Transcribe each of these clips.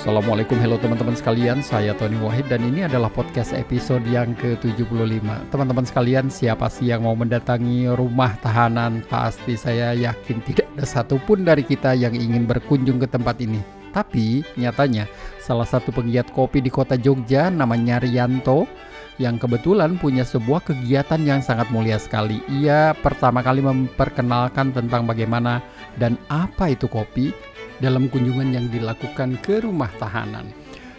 Assalamualaikum, hello teman-teman sekalian, saya Tony Wahid dan ini adalah podcast episode yang ke-75 Teman-teman sekalian, siapa sih yang mau mendatangi rumah tahanan? Pasti saya yakin tidak ada satupun dari kita yang ingin berkunjung ke tempat ini Tapi nyatanya, salah satu penggiat kopi di kota Jogja namanya Rianto yang kebetulan punya sebuah kegiatan yang sangat mulia sekali. Ia pertama kali memperkenalkan tentang bagaimana dan apa itu kopi dalam kunjungan yang dilakukan ke rumah tahanan.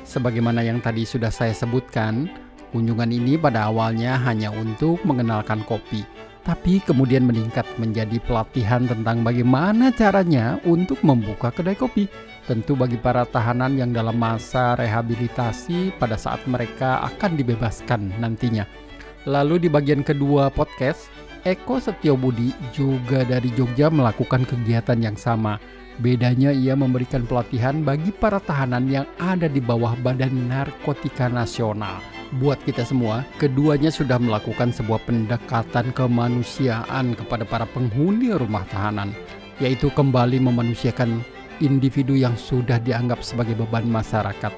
Sebagaimana yang tadi sudah saya sebutkan, kunjungan ini pada awalnya hanya untuk mengenalkan kopi, tapi kemudian meningkat menjadi pelatihan tentang bagaimana caranya untuk membuka kedai kopi. Tentu bagi para tahanan yang dalam masa rehabilitasi pada saat mereka akan dibebaskan nantinya. Lalu di bagian kedua podcast, Eko Setiobudi juga dari Jogja melakukan kegiatan yang sama Bedanya ia memberikan pelatihan bagi para tahanan yang ada di bawah Badan Narkotika Nasional. Buat kita semua, keduanya sudah melakukan sebuah pendekatan kemanusiaan kepada para penghuni rumah tahanan, yaitu kembali memanusiakan individu yang sudah dianggap sebagai beban masyarakat.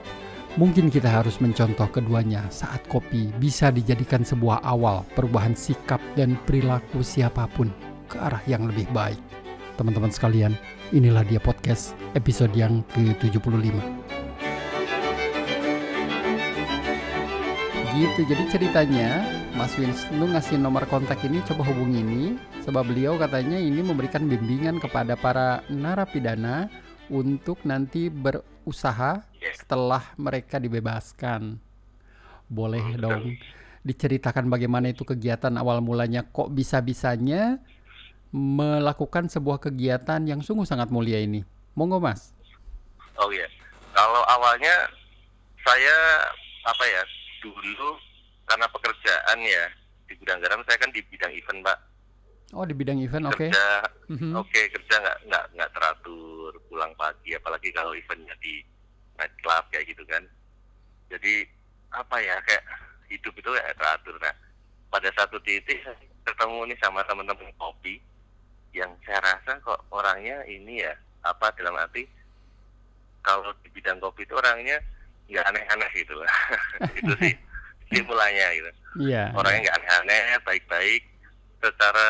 Mungkin kita harus mencontoh keduanya saat kopi bisa dijadikan sebuah awal perubahan sikap dan perilaku siapa pun ke arah yang lebih baik. Teman-teman sekalian, inilah dia podcast episode yang ke-75. Gitu, jadi ceritanya Mas Winston ngasih nomor kontak ini coba hubungi ini sebab beliau katanya ini memberikan bimbingan kepada para narapidana untuk nanti berusaha setelah mereka dibebaskan. Boleh dong diceritakan bagaimana itu kegiatan awal mulanya kok bisa-bisanya melakukan sebuah kegiatan yang sungguh sangat mulia ini. Monggo Mas. Oh iya, kalau awalnya saya apa ya dulu karena pekerjaan ya di bidang garam saya kan di bidang event Pak. Oh di bidang event oke. Okay. Kerja mm-hmm. oke okay, kerja nggak nggak nggak teratur pulang pagi apalagi kalau eventnya di night club kayak gitu kan. Jadi apa ya kayak hidup itu kayak teratur. Nah pada satu titik saya ketemu nih sama teman-teman kopi yang saya rasa kok orangnya ini ya apa dalam arti kalau di bidang kopi itu orangnya nggak aneh-aneh gitu lah. Itu sih simulanya gitu. Yeah. orangnya nggak aneh-aneh baik-baik secara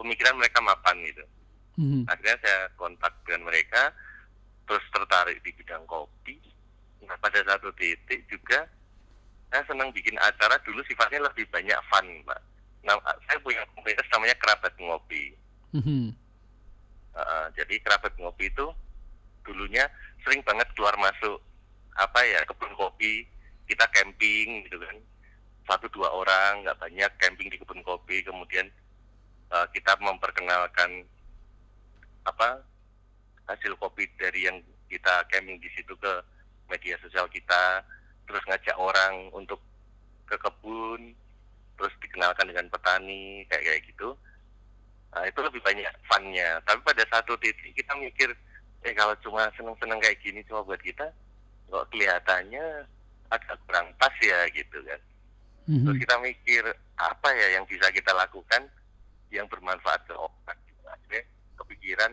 pemikiran mereka mapan gitu. Mm-hmm. akhirnya saya kontak dengan mereka terus tertarik di bidang kopi. Nah pada satu titik juga saya senang bikin acara dulu sifatnya lebih banyak fun mbak. Nah, saya punya komunitas namanya kerabat ngopi Mm-hmm. Uh, jadi kerabat ngopi itu dulunya sering banget keluar masuk apa ya kebun kopi kita camping gitu kan satu dua orang nggak banyak camping di kebun kopi kemudian uh, kita memperkenalkan apa hasil kopi dari yang kita camping di situ ke media sosial kita terus ngajak orang untuk ke kebun terus dikenalkan dengan petani kayak kayak gitu Nah, itu lebih banyak funnya. Tapi pada satu titik kita mikir, eh kalau cuma seneng-seneng kayak gini cuma buat kita, kok kelihatannya agak kurang pas ya gitu kan. Mm-hmm. Terus kita mikir apa ya yang bisa kita lakukan yang bermanfaat ke orang. Akhirnya kepikiran,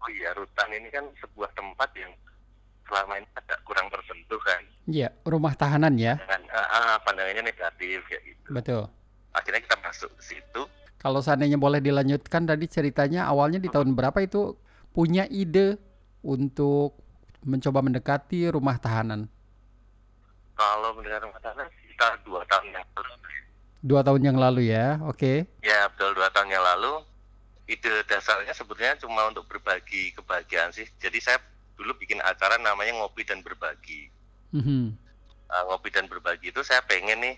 oh iya rutan ini kan sebuah tempat yang selama ini agak kurang tersentuh kan. Iya, rumah tahanan ya. Dengan uh, pandangannya negatif kayak gitu. Betul. Akhirnya kita masuk ke situ, kalau seandainya boleh dilanjutkan tadi ceritanya awalnya di tahun berapa itu punya ide untuk mencoba mendekati rumah tahanan? Kalau mendekati rumah tahanan sekitar dua tahun yang lalu. Dua tahun yang lalu ya, oke. Okay. Ya betul dua tahun yang lalu. Ide dasarnya sebetulnya cuma untuk berbagi kebahagiaan sih. Jadi saya dulu bikin acara namanya ngopi dan berbagi. Mm-hmm. Uh, ngopi dan berbagi itu saya pengen nih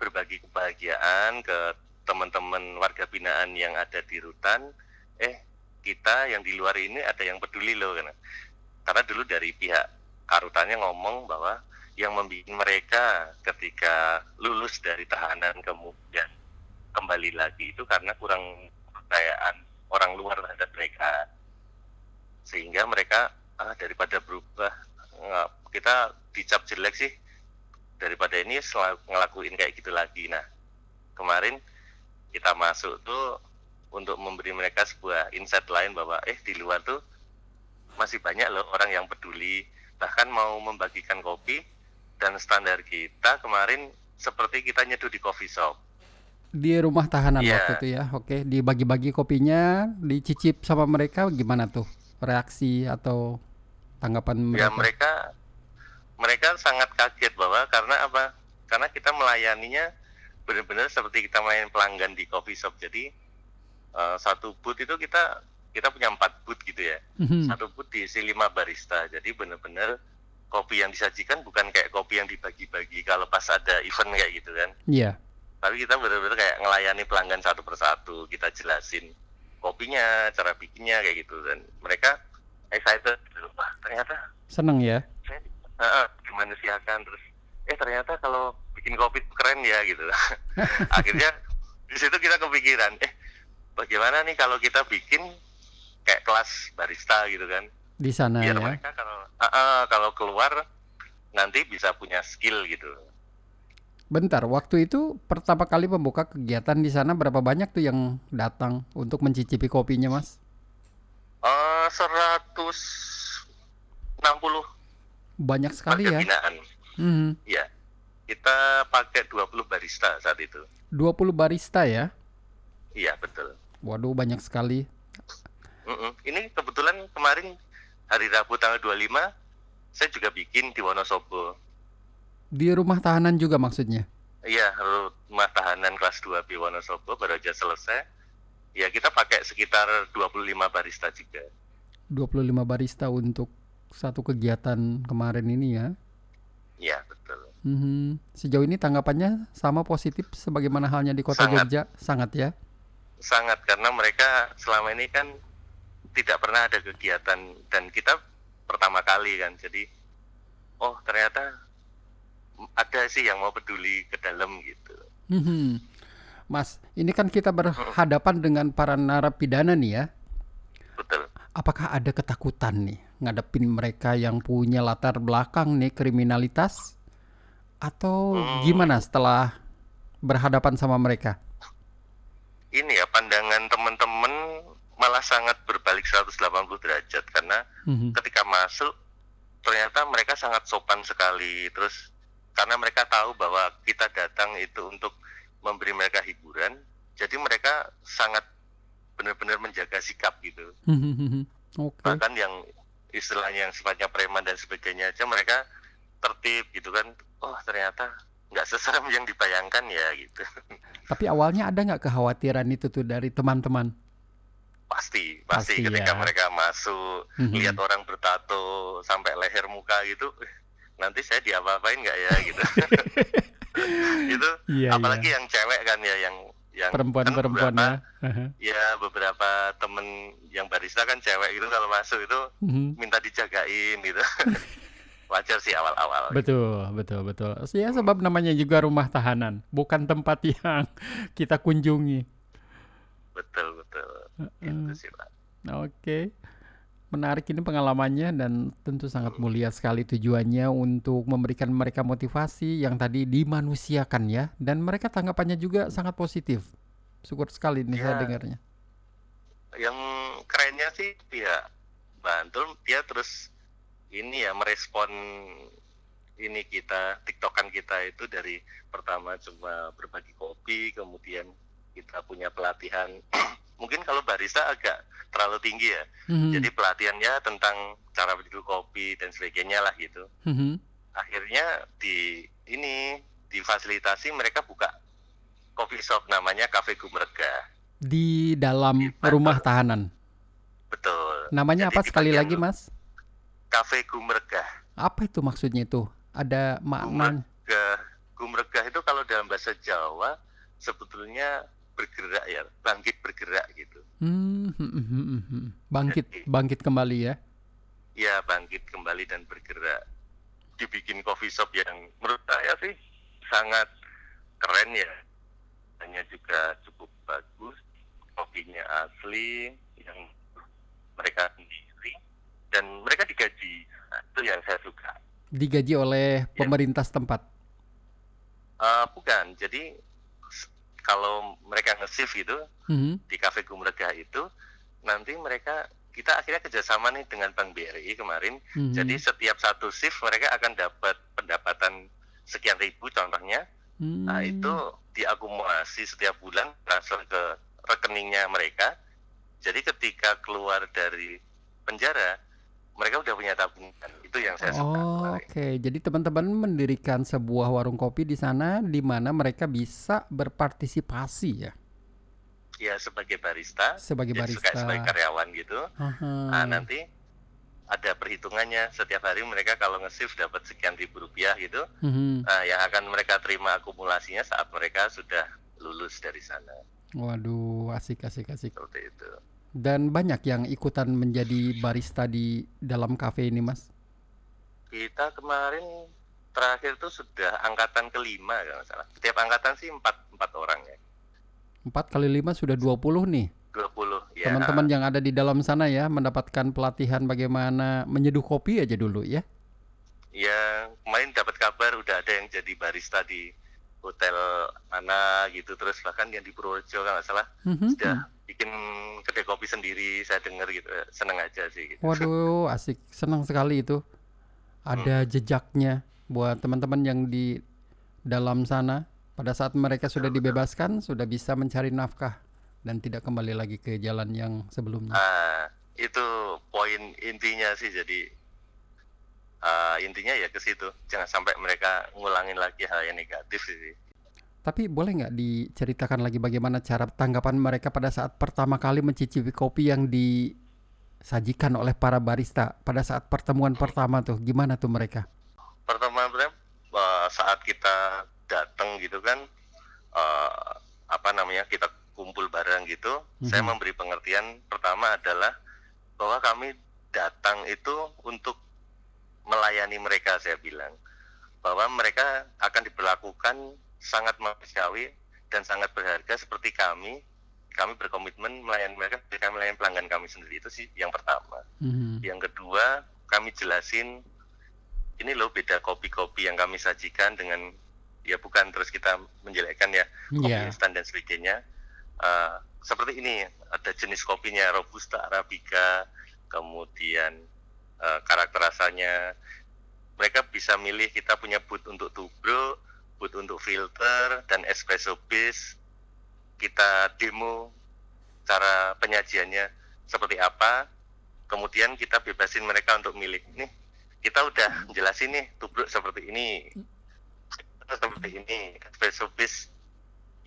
berbagi kebahagiaan ke teman-teman warga binaan yang ada di rutan eh kita yang di luar ini ada yang peduli loh karena karena dulu dari pihak karutannya ngomong bahwa yang membuat mereka ketika lulus dari tahanan kemudian kembali lagi itu karena kurang kepercayaan orang luar terhadap mereka. Sehingga mereka ah, daripada berubah kita dicap jelek sih daripada ini ngelakuin kayak gitu lagi. Nah kemarin kita masuk tuh untuk memberi mereka sebuah insight lain bahwa eh di luar tuh masih banyak loh orang yang peduli bahkan mau membagikan kopi dan standar kita kemarin seperti kita nyeduh di coffee shop. Di rumah tahanan Iya. waktu itu ya. Oke, dibagi-bagi kopinya, dicicip sama mereka gimana tuh? Reaksi atau tanggapan Ya mereka? mereka mereka sangat kaget bahwa karena apa? Karena kita melayaninya benar-benar seperti kita main pelanggan di coffee shop. Jadi eh, satu booth itu kita kita punya empat booth gitu ya. Mhm. Satu booth diisi lima barista. Jadi benar-benar kopi yang disajikan bukan kayak kopi yang dibagi-bagi kalau pas ada event kayak gitu kan. Iya. Tapi kita benar-benar kayak ngelayani pelanggan satu persatu. Kita jelasin kopinya, cara bikinnya kayak gitu dan mereka excited. Wah ternyata Seneng ya? saya uh, dimanusiakan terus eh ternyata kalau bikin kopi keren ya gitu akhirnya di situ kita kepikiran eh bagaimana nih kalau kita bikin kayak kelas barista gitu kan Di sana biar ya. mereka kalau uh, uh, kalau keluar nanti bisa punya skill gitu Bentar, waktu itu pertama kali membuka kegiatan di sana berapa banyak tuh yang datang untuk mencicipi kopinya, Mas? Eh 160 Banyak sekali warga ya. binaan Mhm. ya kita pakai 20 barista saat itu 20 barista ya. iya betul Waduh, banyak sekali. Ini kebetulan kemarin hari Rabu tanggal 25 saya juga bikin di Wonosobo. Di rumah tahanan juga maksudnya. Iya, rumah tahanan kelas 2 di Wonosobo baru aja selesai. Ya kita pakai sekitar 25 barista juga. 25 barista untuk satu kegiatan kemarin ini ya. Iya, betul. Mhm. Sejauh ini tanggapannya sama positif sebagaimana halnya di kota Sangat. Jogja, sangat ya. Sangat karena mereka selama ini kan tidak pernah ada kegiatan dan kita pertama kali kan. Jadi oh ternyata ada sih yang mau peduli ke dalam gitu. Mhm. Mas, ini kan kita berhadapan dengan para narapidana nih ya. Betul. Apakah ada ketakutan nih ngadepin mereka yang punya latar belakang nih kriminalitas? Atau Hmm. gimana setelah berhadapan sama mereka? ini ya pandangan teman-teman malah sangat berbalik 180 derajat karena Mhm. ketika masuk ternyata mereka sangat sopan sekali terus karena mereka tahu bahwa kita datang itu untuk memberi mereka hiburan jadi mereka sangat benar-benar menjaga sikap gitu Mhm. Oke. bahkan yang istilahnya yang sifatnya preman dan sebagainya aja mereka tertib gitu kan oh ternyata nggak seserem yang dibayangkan ya gitu Tapi awalnya ada nggak kekhawatiran itu tuh dari teman-teman? pasti Pasti pasti, ketika ya. mereka masuk Mhm. lihat orang bertato sampai leher muka gitu nanti saya diapa-apain nggak ya gitu itu Iya, apalagi yang cewek kan ya yang yang kan perempuan-perempuan beberapa- ya. Ya beberapa temen yang barista kan cewek gitu kalau masuk itu Mhm. minta dijagain gitu wajar sih awal-awal Betul, betul, betul. Ya sebab namanya juga rumah tahanan, bukan tempat yang kita kunjungi. betul betul gitu sih pak Oke. Menarik ini pengalamannya dan tentu sangat mulia sekali tujuannya untuk memberikan mereka motivasi yang tadi dimanusiakan ya dan mereka tanggapannya juga sangat positif. Syukur sekali nih saya Ya. dengarnya. yang kerennya sih dia Bantul dia terus ini ya merespon ini kita tiktokan kita itu dari pertama cuma berbagi kopi kemudian kita punya pelatihan. Mungkin kalau barista agak terlalu tinggi ya. Mhm, jadi pelatihannya tentang cara bikin kopi dan sebagainya lah gitu. Mhm. akhirnya di ini difasilitasi mereka buka coffee shop namanya Cafe Gumrega Di dalam Di rumah tahanan. betul. Namanya Jadi apa sekali lagi, Mas? Cafe Gumrega Apa itu maksudnya itu? Ada makna? Gumrega Gumrega itu kalau dalam bahasa Jawa sebetulnya bergerak ya bangkit bergerak gitu. Hmm, hmm, hmm. bangkit Jadi- bangkit kembali ya. ya bangkit kembali dan bergerak. Dibikin coffee shop yang menurut saya sih sangat keren ya. Hanya juga cukup bagus kopinya asli yang mereka sendiri dan mereka digaji Nah, itu yang saya suka Digaji oleh Ya. pemerintah setempat. Eh, bukan jadi kalau mereka nge-shift gitu Mhm. di Cafe Gumrega itu nanti mereka kita akhirnya kerjasama nih dengan Bank BRI kemarin. Mhm. Jadi setiap satu shift mereka akan dapat pendapatan sekian ribu contohnya. Nah Hmm. itu diakumulasi setiap bulan transfer ke rekeningnya mereka. Jadi ketika keluar dari penjara, mereka udah punya tabungan. Itu yang saya suka. Oh. Oke, jadi teman-teman mendirikan sebuah warung kopi di sana di mana mereka bisa berpartisipasi ya Ya sebagai barista, sebagai jadi suka sebagai barista. karyawan gitu. Aha. Nah nanti ada perhitungannya setiap hari mereka kalau nge-shift dapat sekian ribu rupiah gitu. Mhm. Nah, yang akan mereka terima akumulasinya saat mereka sudah lulus dari sana. Waduh, asik asik asik. Seperti itu. Dan banyak yang ikutan menjadi barista di dalam kafe ini, Mas. Kita kemarin terakhir tuh sudah angkatan kelima kalau nggak salah. Setiap angkatan sih empat empat orang ya. 4 kali 5 sudah 20 nih. 20 ya. Teman-teman yang ada di dalam sana ya mendapatkan pelatihan bagaimana menyeduh kopi aja dulu ya. Ya, kemarin dapat kabar udah ada yang jadi barista di hotel mana gitu terus bahkan yang di Purworejo kalau nggak salah Mhm. sudah bikin kedai kopi sendiri saya dengar gitu seneng aja sih gitu. Waduh, asik. Senang sekali itu. Ada jejaknya buat teman-teman yang di dalam sana. Pada saat mereka sudah dibebaskan, sudah bisa mencari nafkah dan tidak kembali lagi ke jalan yang sebelumnya. Ah, itu poin intinya sih jadi ah, intinya ya ke situ jangan sampai mereka ngulangin lagi hal yang negatif sih Tapi boleh nggak diceritakan lagi bagaimana cara tanggapan mereka pada saat pertama kali mencicipi kopi yang disajikan oleh para barista pada saat pertemuan pertama tuh? Gimana tuh mereka? pertama-tama eh, saat kita datang gitu kan eh, apa namanya kita kumpul bareng gitu saya Mhm. memberi pengertian pertama adalah bahwa kami datang itu untuk melayani mereka saya bilang bahwa mereka akan diperlakukan sangat manusiawi dan sangat berharga seperti kami kami berkomitmen melayani mereka seperti kami melayani pelanggan kami sendiri itu sih yang pertama Mhm. yang kedua, kami jelasin ini loh beda kopi-kopi yang kami sajikan dengan ya bukan terus kita menjelekkan ya kopi Iya. instan dan sebagainya. Eh, seperti ini ada jenis kopinya robusta, arabica, kemudian eh, karakter rasanya. Mereka bisa milih kita punya booth untuk tubruk, booth untuk filter dan espresso base. Kita demo cara penyajiannya seperti apa, kemudian kita bebasin mereka untuk milih nih kita udah jelasin nih tubruk seperti ini seperti ini espresso base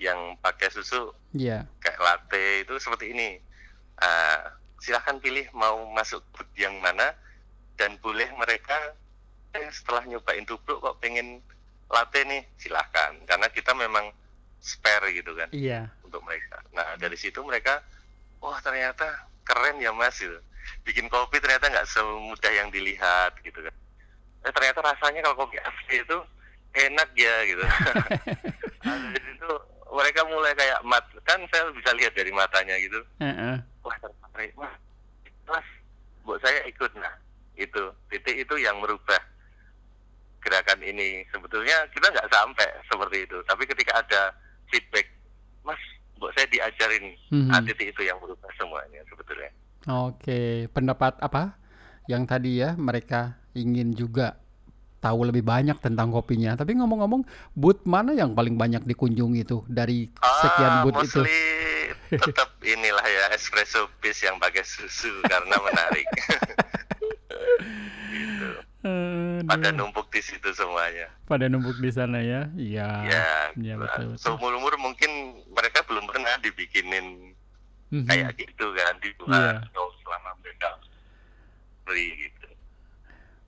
yang pakai susu Iya. kayak latte itu seperti ini Ah, silahkan pilih mau masuk yang mana dan boleh mereka eh, setelah nyobain tubruk kok pengen latte nih silahkan karena kita memang spare gitu kan Iya. untuk mereka. Nah dari situ mereka, wah ternyata keren ya mas gitu. Bikin kopi ternyata nggak semudah yang dilihat gitu kan. Eh, ternyata rasanya kalau kopi asli itu enak ya gitu. nah, dari situ mereka mulai kayak mat, kan saya bisa lihat dari matanya gitu. Heeh. Wah tertarik, wah mas, buat saya ikut. Nah itu titik itu yang merubah gerakan ini. Sebetulnya kita nggak sampai seperti itu, tapi ketika ada feedback, mas, buat saya diajarin Mhm. Nah, titik itu yang berubah semuanya sebetulnya. Oke, pendapat apa yang tadi ya mereka ingin juga tahu lebih banyak tentang kopinya. Tapi ngomong-ngomong, booth mana yang paling banyak dikunjungi itu dari sekian Ah, booth itu? tetap inilah ya espresso base yang pakai susu karena menarik. gitu. Pada numpuk di situ semuanya. pada numpuk di sana ya. Iya. ya, iya, gitu. betul, betul. seumur umur mungkin mereka belum pernah dibikinin Mhm. kayak gitu kan Iya. dibuat oh, selama mereka free gitu.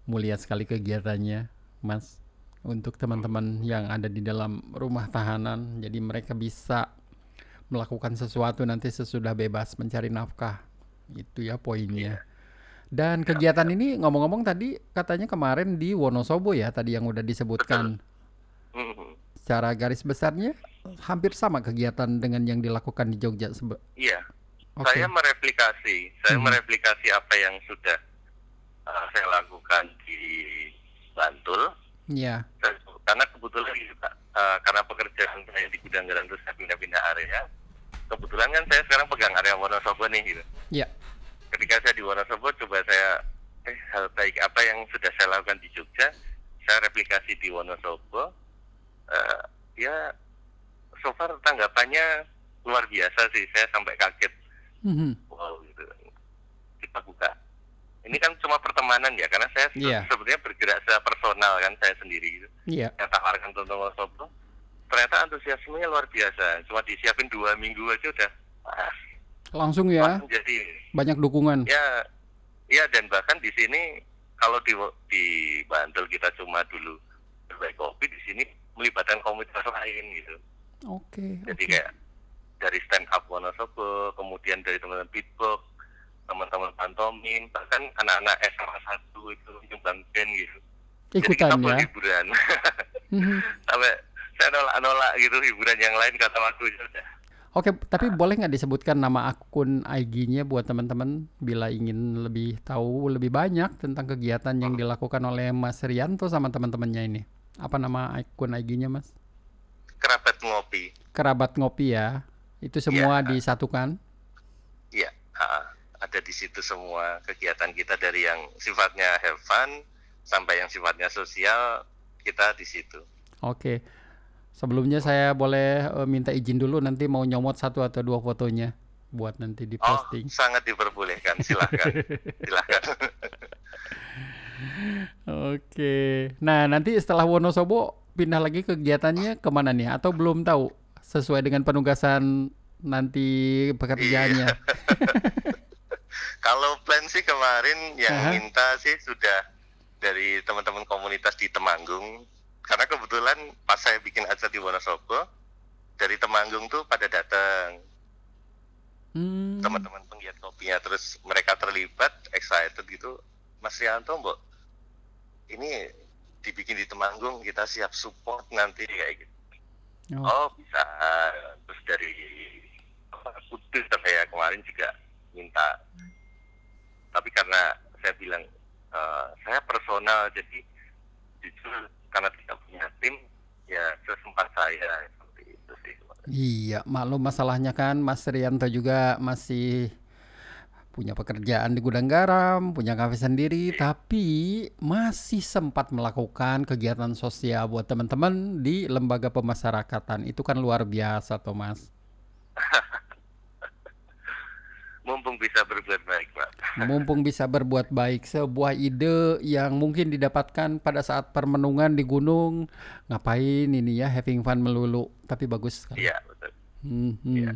Mulia sekali kegiatannya, Mas. Untuk teman-teman yang ada di dalam rumah tahanan, jadi mereka bisa melakukan sesuatu nanti sesudah bebas mencari nafkah. Itu ya poinnya. Dan kegiatan ini ngomong-ngomong tadi katanya kemarin di Wonosobo ya, tadi yang udah disebutkan. Mhm. Secara garis besarnya hampir sama kegiatan dengan yang dilakukan di Jogja. Iya, Oke. saya mereplikasi, saya Mhm. mereplikasi apa yang sudah uh, saya lakukan di Bantul. Iya. Karena kebetulan juga, uh, karena pekerjaan saya di bidang garam terus saya pindah-pindah area. Kebetulan kan saya sekarang pegang area Wonosobo nih gitu. Iya. Ketika saya di Wonosobo coba saya eh hal baik apa yang sudah saya lakukan di Jogja saya replikasi di Wonosobo. Eh, ya so far tanggapannya luar biasa sih saya sampai kaget. Mhm. wow gitu. Kita buka. Ini kan cuma pertemanan ya karena saya se- Iya. sebenarnya bergerak secara personal kan saya sendiri gitu. Iya. saya tawarkan tentang Wonosobo. Ternyata antusiasmenya luar biasa cuma disiapin dua minggu aja udah ah, Langsung ya, langsung jadi banyak dukungan. ya ya dan bahkan di sini kalau di di Bantul kita cuma dulu berbaik kopi di sini melibatkan komunitas lain gitu Oke. jadi oke. kayak dari stand up Wonosobo kemudian dari teman-teman beatbox teman-teman pantomim bahkan anak-anak SMA 1 itu nyumbang band gitu jadi Ikutan kita full ya. hiburan Mhm. sampai saya nolak-nolak gitu hiburan yang lain kata waktu udah Oke, tapi boleh nggak disebutkan nama akun IG-nya buat teman-teman bila ingin lebih tahu lebih banyak tentang kegiatan yang dilakukan oleh Mas Rianto sama teman-temannya ini? Apa nama akun IG-nya, Mas? kerabat ngopi Kerabat Ngopi ya. Itu semua Iya. disatukan. Iya, ah, ada di situ semua kegiatan kita dari yang sifatnya have fun sampai yang sifatnya sosial kita di situ. Oke. Sebelumnya saya boleh eh, minta izin dulu nanti mau nyomot satu atau dua fotonya buat nanti Oh, diposting. sangat diperbolehkan. Silahkan, silahkan. Oke. Nah, nanti setelah Wonosobo pindah lagi kegiatannya ke mana nih? Atau belum tahu sesuai dengan penugasan nanti pekerjaannya? Kalau plan sih kemarin yang Aha. minta sih sudah dari teman-teman komunitas di Temanggung. Karena kebetulan pas saya bikin acara di Wonosobo, dari Temanggung tuh pada datang Hmm, teman-teman penggiat kopinya terus mereka terlibat excited gitu. Mas Rianto mbok ini dibikin di Temanggung kita siap support nanti kayak gitu. Oh, oh bisa. Terus dari Kudus saya kemarin juga minta. Tapi karena saya bilang eh, saya personal jadi jujur karena tidak punya tim ya sesempat saya seperti itu sih Iya, maklum masalahnya kan Mas Rianto juga masih punya pekerjaan di gudang garam, punya kafe sendiri, tapi masih sempat melakukan kegiatan sosial buat teman-teman di lembaga pemasyarakatan. Itu kan luar biasa, Thomas. mumpung bisa berbuat baik pak Mumpung bisa berbuat baik, sebuah ide yang mungkin didapatkan pada saat permenungan di gunung, ngapain ini ya, having fun melulu, tapi bagus sekali. iya betul Hmm, hmm. Iya.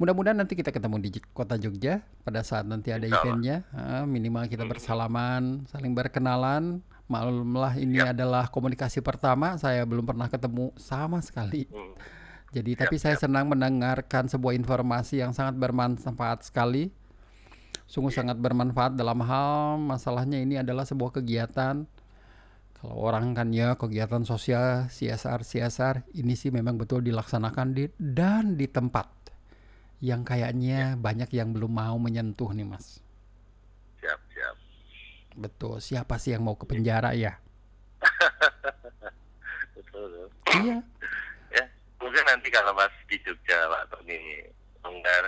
Mudah-mudahan nanti kita ketemu di kota Jogja pada saat nanti ada eventnya. Ah, minimal kita bersalaman, saling berkenalan. Maklumlah ini Siap. adalah komunikasi pertama. Saya belum pernah ketemu sama sekali. Hmm. Jadi Siap, tapi saya senang mendengarkan sebuah informasi yang sangat bermanfaat sekali. Sungguh Iya. sangat bermanfaat dalam hal masalahnya ini adalah sebuah kegiatan. Kalau orang kan ya kegiatan sosial CSR CSR ini sih memang betul dilaksanakan di dan di tempat yang kayaknya banyak yang belum mau menyentuh nih Mas. siap siap Betul. Siapa sih yang mau ke penjara ya? betul Iya. Ya mungkin nanti kalau mas di Jogja Pak Tony Longgar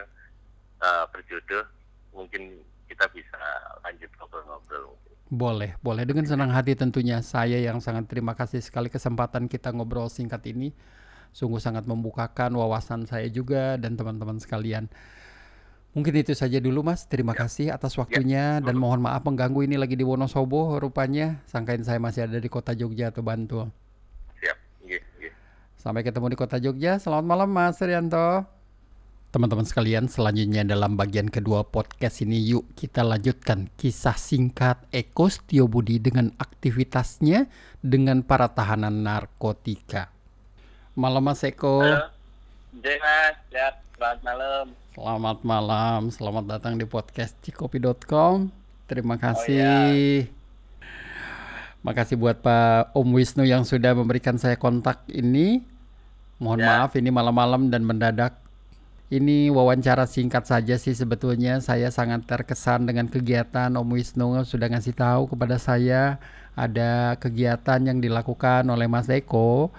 eh, berjodoh mungkin kita bisa lanjut ngobrol-ngobrol. Boleh, boleh dengan senang hati tentunya. Saya yang sangat terima kasih sekali kesempatan kita ngobrol singkat ini. Sungguh sangat membukakan wawasan saya juga dan teman-teman sekalian. Mungkin itu saja dulu Mas. Terima kasih atas waktunya dan mohon maaf mengganggu ini lagi di Wonosobo rupanya. Sangkain saya masih ada di kota Jogja atau Bantul. Sampai ketemu di kota Jogja. Selamat malam Mas Rianto. Teman-teman sekalian, selanjutnya dalam bagian kedua podcast ini yuk kita lanjutkan kisah singkat Eko Setio Budi dengan aktivitasnya dengan para tahanan narkotika. Malam Mas Eko. Halo. Mas. Selamat malam. Selamat malam, selamat datang di podcast cikopi.com. Terima kasih. Makasih buat Pak Om Wisnu yang sudah memberikan saya kontak ini. Mohon Ya. maaf ini malam-malam dan mendadak. Ini wawancara singkat saja sih sebetulnya. Saya sangat terkesan dengan kegiatan Om Wisnu sudah ngasih tahu kepada saya ada kegiatan yang dilakukan oleh Mas Eko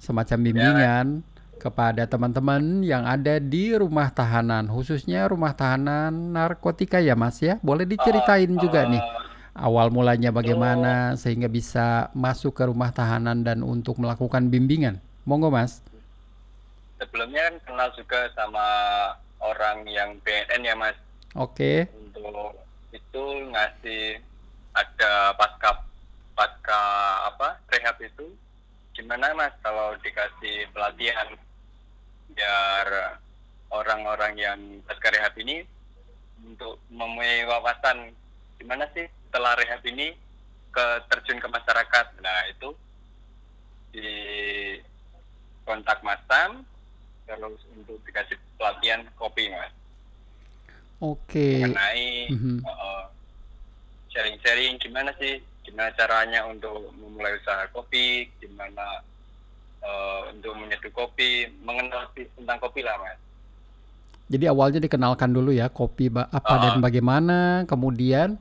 semacam bimbingan kepada teman-teman yang ada di rumah tahanan, khususnya rumah tahanan narkotika ya Mas ya. Boleh diceritain juga nih awal mulanya bagaimana sehingga bisa masuk ke rumah tahanan dan untuk melakukan bimbingan. Monggo Mas. Sebelumnya kan kenal juga sama orang yang BNN ya Mas. Oke. Untuk itu ngasih ada pasca pasca apa rehab itu gimana Mas kalau dikasih pelatihan biar orang-orang yang pasca rehab ini untuk mempunyai wawasan gimana sih setelah rehab ini ke terjun ke masyarakat. Nah itu di kontak Mas Sam terus untuk dikasih pelatihan kopi Mas Oke. mengenai Mhm. uh, sharing-sharing gimana sih gimana caranya untuk memulai usaha kopi gimana uh, untuk menyeduh kopi mengenal tentang kopi lah mas Jadi awalnya dikenalkan dulu ya kopi apa Ah. dan bagaimana, kemudian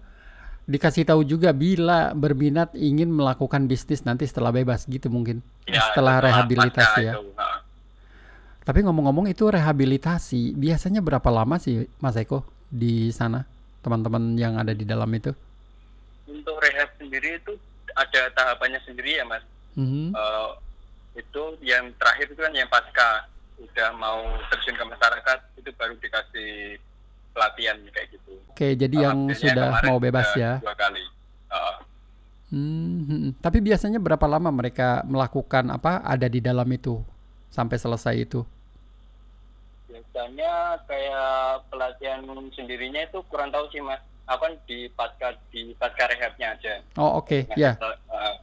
dikasih tahu juga bila berminat ingin melakukan bisnis nanti setelah bebas gitu mungkin. setelah rehabilitasi ya. itu, uh, Tapi ngomong-ngomong itu rehabilitasi biasanya berapa lama sih Mas Eko di sana teman-teman yang ada di dalam itu? untuk rehab sendiri itu ada tahapannya sendiri ya mas Mhm. Uh, itu yang terakhir itu kan yang pasca udah mau terjun ke masyarakat itu baru dikasih pelatihan kayak gitu Oke, jadi yang Alhamdulillah sudah mau bebas ya. dua kali Uh, Hmm, hmm. Tapi biasanya berapa lama mereka melakukan apa ada di dalam itu sampai selesai itu? Biasanya kayak pelatihan sendirinya itu kurang tahu sih mas apa di pasca di pasca rehabnya aja Oh, oke, Nah, ya. uh,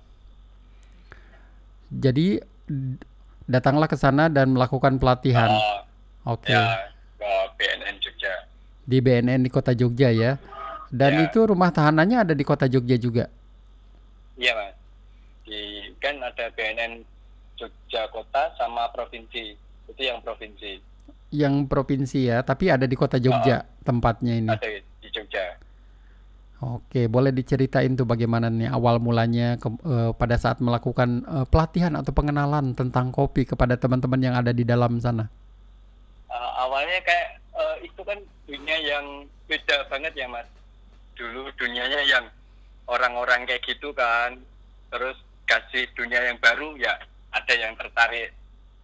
Jadi d- datanglah ke sana dan melakukan pelatihan. uh, Oke. ya ke BNN Jogja Di BNN di Kota Jogja ya. Dan Ya. itu rumah tahanannya ada di Kota Jogja juga. iya mas di kan ada BNN Jogja kota sama provinsi itu yang provinsi Yang provinsi ya, tapi ada di Kota Jogja tempatnya ini. ada di Jogja Oke, boleh diceritain tuh bagaimana nih awal mulanya ke- eh, pada saat melakukan eh, pelatihan atau pengenalan tentang kopi kepada teman-teman yang ada di dalam sana. Uh, awalnya kayak uh, itu kan dunia yang beda banget ya mas dulu dunianya yang orang-orang kayak gitu kan terus kasih dunia yang baru ya ada yang tertarik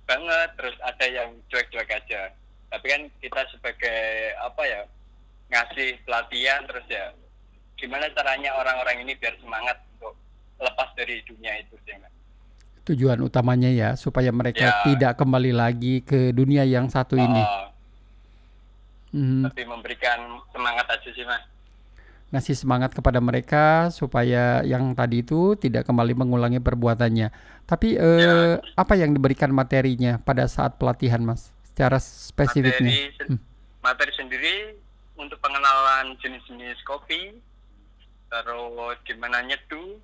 banget terus ada yang cuek-cuek aja tapi kan kita sebagai apa ya ngasih pelatihan terus ya gimana caranya orang-orang ini biar semangat untuk lepas dari dunia itu sih mas Tujuan utamanya ya supaya mereka Ya. tidak kembali lagi ke dunia yang satu ini. Uh, Mhm. lebih memberikan semangat aja sih mas Ngasih semangat kepada mereka supaya yang tadi itu tidak kembali mengulangi perbuatannya. Tapi eh, apa yang diberikan materinya pada saat pelatihan, Mas? Secara spesifiknya. materi, Hmm. materi sendiri untuk pengenalan jenis-jenis kopi terus gimana nyeduh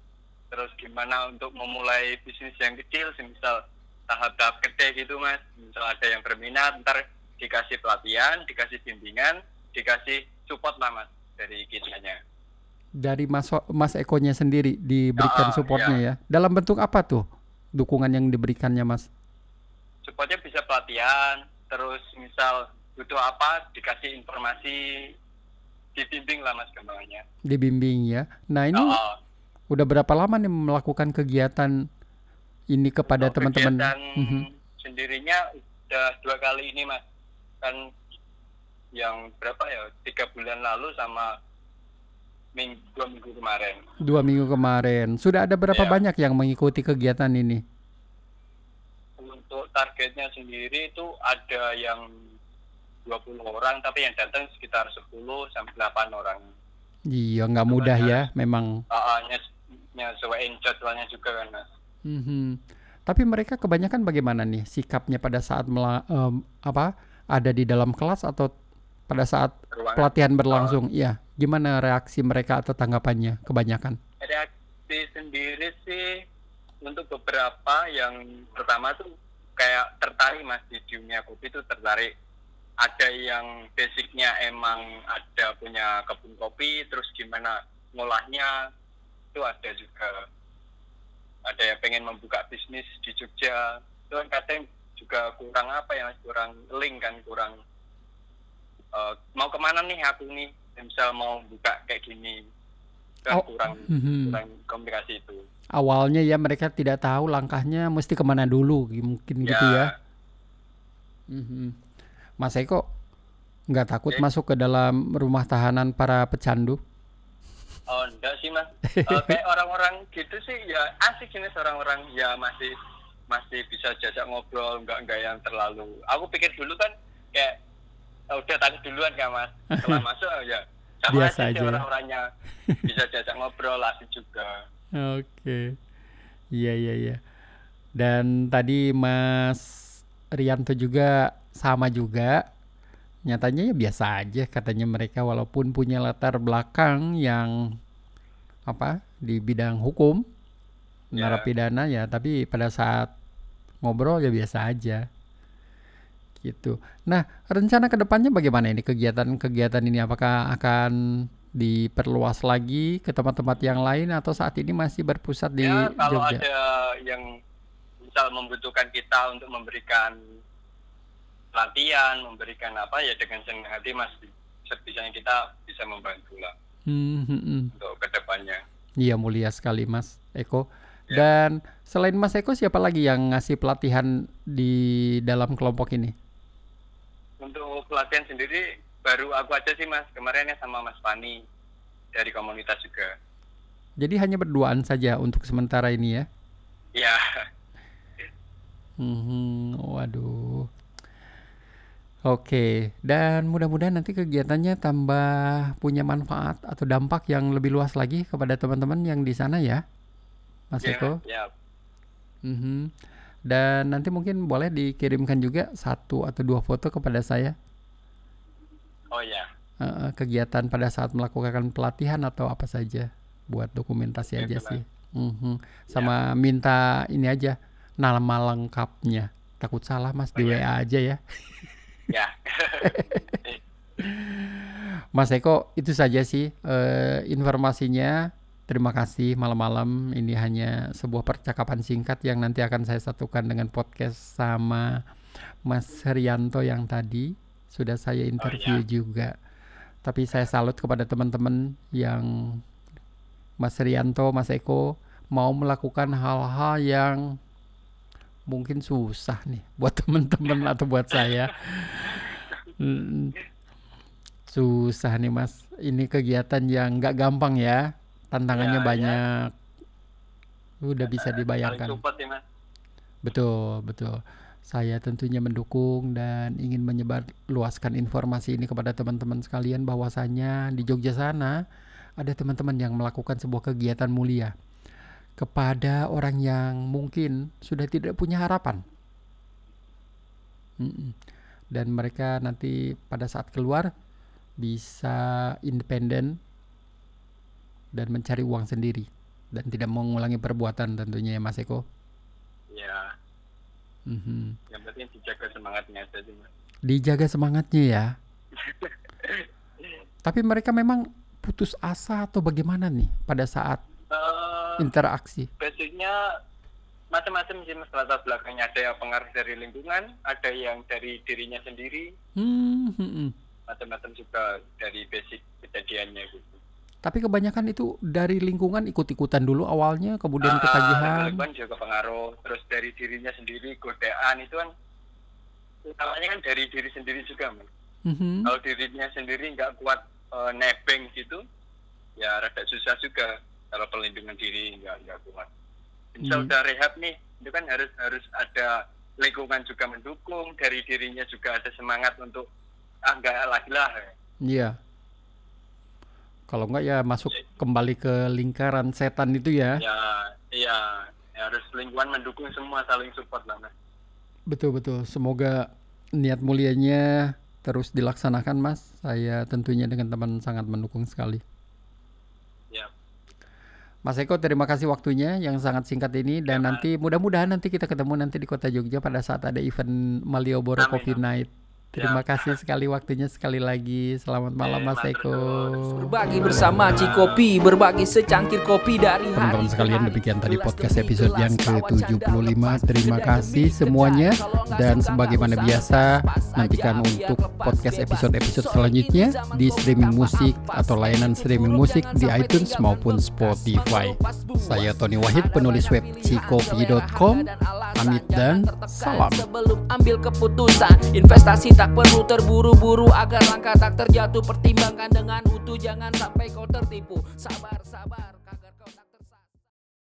terus gimana untuk memulai bisnis yang kecil misal tahap-tahap gede gitu mas misal ada yang berminat ntar dikasih pelatihan dikasih bimbingan dikasih support lah mas dari kitanya Dari Mas Mas Ekonya sendiri diberikan Ah, supportnya ya. Dalam bentuk apa tuh dukungan yang diberikannya, Mas? supportnya bisa pelatihan terus misal butuh apa dikasih informasi dibimbing lah mas kembangannya Dibimbing ya. Nah, ini Oh, udah berapa lama nih melakukan kegiatan ini kepada teman-teman? kegiatan Mhm. sendirinya udah dua kali ini mas kan yang berapa ya tiga bulan lalu sama minggu dua minggu kemarin Dua minggu kemarin. Sudah ada berapa Ya. banyak yang mengikuti kegiatan ini? untuk targetnya sendiri itu ada yang 20 orang tapi yang datang sekitar 10 sampai 8 orang Iya, nggak mudah ya, memang. uh, nyesuaiin jadwalnya juga kan mas Mhm. Tapi mereka kebanyakan bagaimana nih sikapnya pada saat mela- em, apa ada di dalam kelas atau pada saat ruangan pelatihan berlangsung? Iya, gimana reaksi mereka atau tanggapannya kebanyakan? reaksi sendiri sih untuk beberapa yang pertama tuh kayak tertarik mas di dunia kopi itu tertarik. Ada yang basicnya emang ada punya kebun kopi terus gimana ngolahnya itu ada juga. Ada yang pengen membuka bisnis di Jogja. Itu kan kadang juga kurang apa ya mas kurang link kan kurang eh, mau ke mana nih aku nih misal mau buka kayak gini kan Oh, kurang mhm. kurang komunikasi itu Awalnya ya mereka tidak tahu langkahnya mesti ke mana dulu, mungkin gitu ya. Mhm. Mas Eko nggak takut Oke. masuk ke dalam rumah tahanan para pecandu? Oh enggak sih mas, Eh, kayak orang-orang gitu sih ya asik mas orang-orang ya masih masih bisa jajak ngobrol nggak nggak yang terlalu. Aku pikir dulu kan kayak oh, udah takut duluan kan mas, setelah masuk ya sama Biasa aja ya. orang-orangnya bisa jajak ngobrol asik juga. Oke. Iya iya iya. Dan tadi Mas Rianto juga sama juga. Nyatanya ya biasa aja katanya mereka walaupun punya latar belakang yang apa di bidang hukum Ya. narapidana ya tapi pada saat ngobrol ya biasa aja gitu. Nah rencana ke depannya bagaimana ini kegiatan-kegiatan ini apakah akan diperluas lagi ke tempat-tempat yang lain atau saat ini masih berpusat di ya kalau Jogja? ada yang misal membutuhkan kita untuk memberikan pelatihan, memberikan apa ya dengan senang hati mas sebisanya kita bisa membantu lah Hmm, hmm, hmm. untuk ke depannya. Iya mulia sekali Mas Eko. Ya. Dan selain Mas Eko siapa lagi yang ngasih pelatihan di dalam kelompok ini? Untuk pelatihan sendiri baru aku aja sih mas kemarin ya sama Mas Fani dari komunitas juga. Jadi hanya berduaan saja untuk sementara ini ya. Ya, Hmm, waduh. Oke, dan mudah-mudahan nanti kegiatannya tambah punya manfaat atau dampak yang lebih luas lagi kepada teman-teman yang di sana ya, Mas ya, Eko. ya, Mhm. Dan nanti mungkin boleh dikirimkan juga satu atau dua foto kepada saya oh ya, eh, kegiatan pada saat melakukan pelatihan atau apa saja buat dokumentasi Oke, aja Mas. sih. Mhm. Sama minta ini aja nama lengkapnya. Takut salah Mas di Oh, iya. WA aja ya. ya, Mas Eko, itu saja sih eh, informasinya. Terima kasih malam-malam. Ini hanya sebuah percakapan singkat yang nanti akan saya satukan dengan podcast sama Mas Rianto yang tadi sudah saya interview juga. Tapi saya salut kepada teman-teman yang Mas Rianto, Mas Eko mau melakukan hal-hal yang mungkin susah nih buat teman-teman atau buat saya. Mm, Susah nih Mas. Ini kegiatan yang nggak gampang ya. Tantangannya Ya, ya. banyak. Udah bisa dibayangkan. sih mas. Betul, betul. Saya tentunya mendukung dan ingin menyebarluaskan informasi ini kepada teman-teman sekalian bahwasanya di Jogja sana ada teman-teman yang melakukan sebuah kegiatan mulia kepada orang yang mungkin sudah tidak punya harapan. Dan mereka nanti pada saat keluar bisa independen dan mencari uang sendiri dan tidak mengulangi perbuatan tentunya ya Mas Eko. Ya, Mhm. yang penting dijaga semangatnya aja sih mas. Dijaga semangatnya ya. Tapi mereka memang putus asa atau bagaimana nih pada saat Eh, interaksi? basicnya macam-macam sih mas latar belakangnya ada yang pengaruh dari lingkungan, ada yang dari dirinya sendiri, Hmm, hmm, hmm. macam-macam juga dari basic kejadiannya gitu. Tapi kebanyakan itu dari lingkungan ikut-ikutan dulu awalnya, kemudian Ah, ketagihan. lingkungan juga pengaruh, terus dari dirinya sendiri godaan itu kan utamanya kan dari diri sendiri juga mas. Mhm. Kalau dirinya sendiri nggak kuat eh, nebeng gitu, ya rada susah juga kalau perlindungan diri nggak nggak kuat. Misal Hmm. udah rehab nih, itu kan harus harus ada lingkungan juga mendukung, dari dirinya juga ada semangat untuk ah nggak lagi lah. Iya. Kalau enggak ya masuk kembali ke lingkaran setan itu ya. Ya, iya, ya harus lingkungan mendukung semua saling support lah mas. Betul betul. Semoga niat mulianya terus dilaksanakan, Mas. Saya tentunya dengan teman sangat mendukung sekali. Ya, Mas Eko, terima kasih waktunya yang sangat singkat ini dan Ya, nanti mudah-mudahan nanti kita ketemu nanti di Kota Jogja pada saat ada event Malioboro Coffee. Night Terima kasih sekali waktunya sekali lagi. Selamat malam Mas Eko. Berbagi bersama Cikopi, berbagi secangkir kopi dari Teman-teman sekalian demikian tadi podcast episode yang ke-75. Terima kasih semuanya dan sebagaimana biasa nantikan untuk podcast episode-episode selanjutnya di streaming musik atau layanan streaming musik di iTunes maupun Spotify. Saya Tony Wahid penulis web cikopi.com. Pamit dan salam. Sebelum ambil keputusan, investasi tak perlu terburu-buru agar langkah tak terjatuh. Pertimbangkan dengan utuh, jangan sampai kau tertipu. Sabar, sabar.